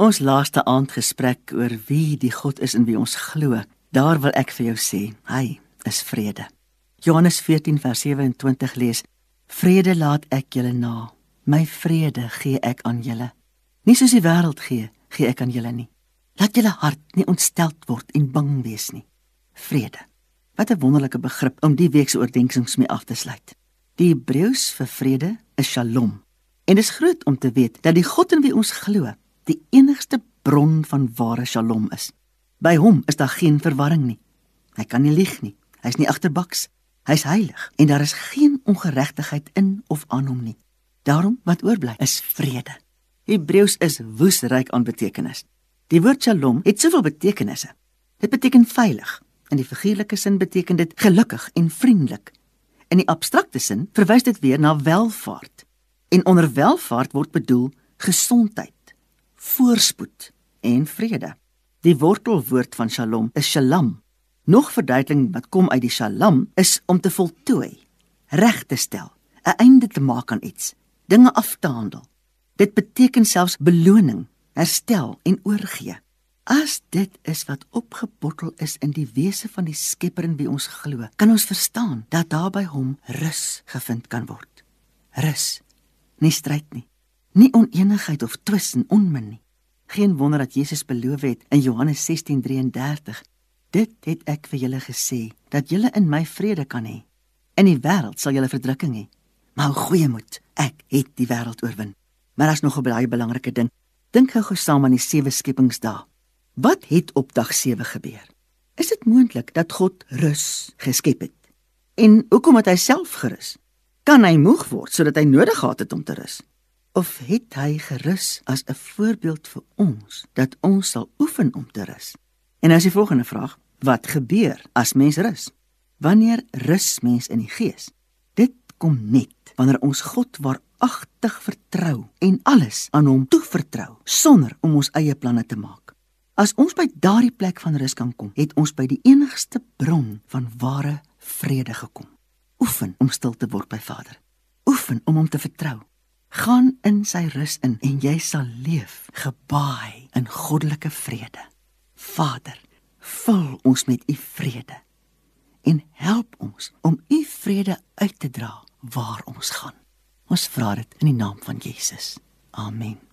Ons laaste aandgesprek oor wie die God is in wie ons glo. Daar wil ek vir jou sê, hy is vrede. Johannes 14 vers 27 lees: Vrede laat ek julle na. My vrede gee ek aan julle. Nie soos die wêreld gee, gee ek aan julle nie. Laat julle hart nie ontsteld word en bang wees nie. Vrede. Wat 'n wonderlike begrip om die week se oordeenkings mee af te sluit. Die Hebreëus vir vrede is Shalom. En dit is groot om te weet dat die God in wie ons glo, die enigste bron van ware Shalom is. By hom is daar geen verwarring nie. Hy kan nie lieg nie. Hy's nie agterbaks. Hy's heilig en daar is geen ongeregtigheid in of aan hom nie. Daarom wat oorbly is vrede. Hebreëus is woesryk aan betekenis. Die woord Shalom het soveel betekenisse. Dit beteken veilig. In die figuurlike sin beteken dit gelukkig en vriendelik. In die abstrakte sin verwys dit weer na welvaart. En onder welvaart word bedoel gesondheid, voorspoed en vrede. Die wortelwoord van Shalom is Shalom. Nog verduideliking wat kom uit die Shalom is om te voltooi, reg te stel, 'n einde te maak aan iets, dinge af te handel. Dit beteken selfs beloning, herstel en oorgee. As dit is wat opgebottel is in die wese van die Skepper in wie ons glo, kan ons verstaan dat daar by hom rus gevind kan word. Rus, nie stryd nie, nie onenigheid of twis en onmin nie. Geen wonder dat Jesus beloof het in Johannes 16:33, dit het ek vir julle gesê, dat julle in my vrede kan hê. In die wêreld sal julle verdrukking hê, maar goeie moed, ek het die wêreld oorwin. Maar daar's nog 'n baie belangrike ding. Dink gou saam aan die sewe skepingsdae. Wat het op dag 7 gebeur? Is dit moontlik dat God rus geskep het? En hoekom het hy self gerus? Kan hy moeg word sodat hy nodig gehad het om te rus? Of het hy gerus as 'n voorbeeld vir ons dat ons sal oefen om te rus? En as die volgende vraag, wat gebeur as mens rus? Wanneer rus mens in die gees? Dit kom net wanneer ons God waaragtig vertrou en alles aan hom toevertrou sonder om ons eie planne te maak. As ons by daardie plek van rus kan kom, het ons by die enigste bron van ware vrede gekom. Oefen om stil te word by Vader. Oefen om hom te vertrou. Gaan in sy rus in en jy sal leef gebaai in goddelike vrede. Vader, vul ons met u vrede en help ons om u vrede uit te dra waar ons gaan. Ons vra dit in die naam van Jesus. Amen.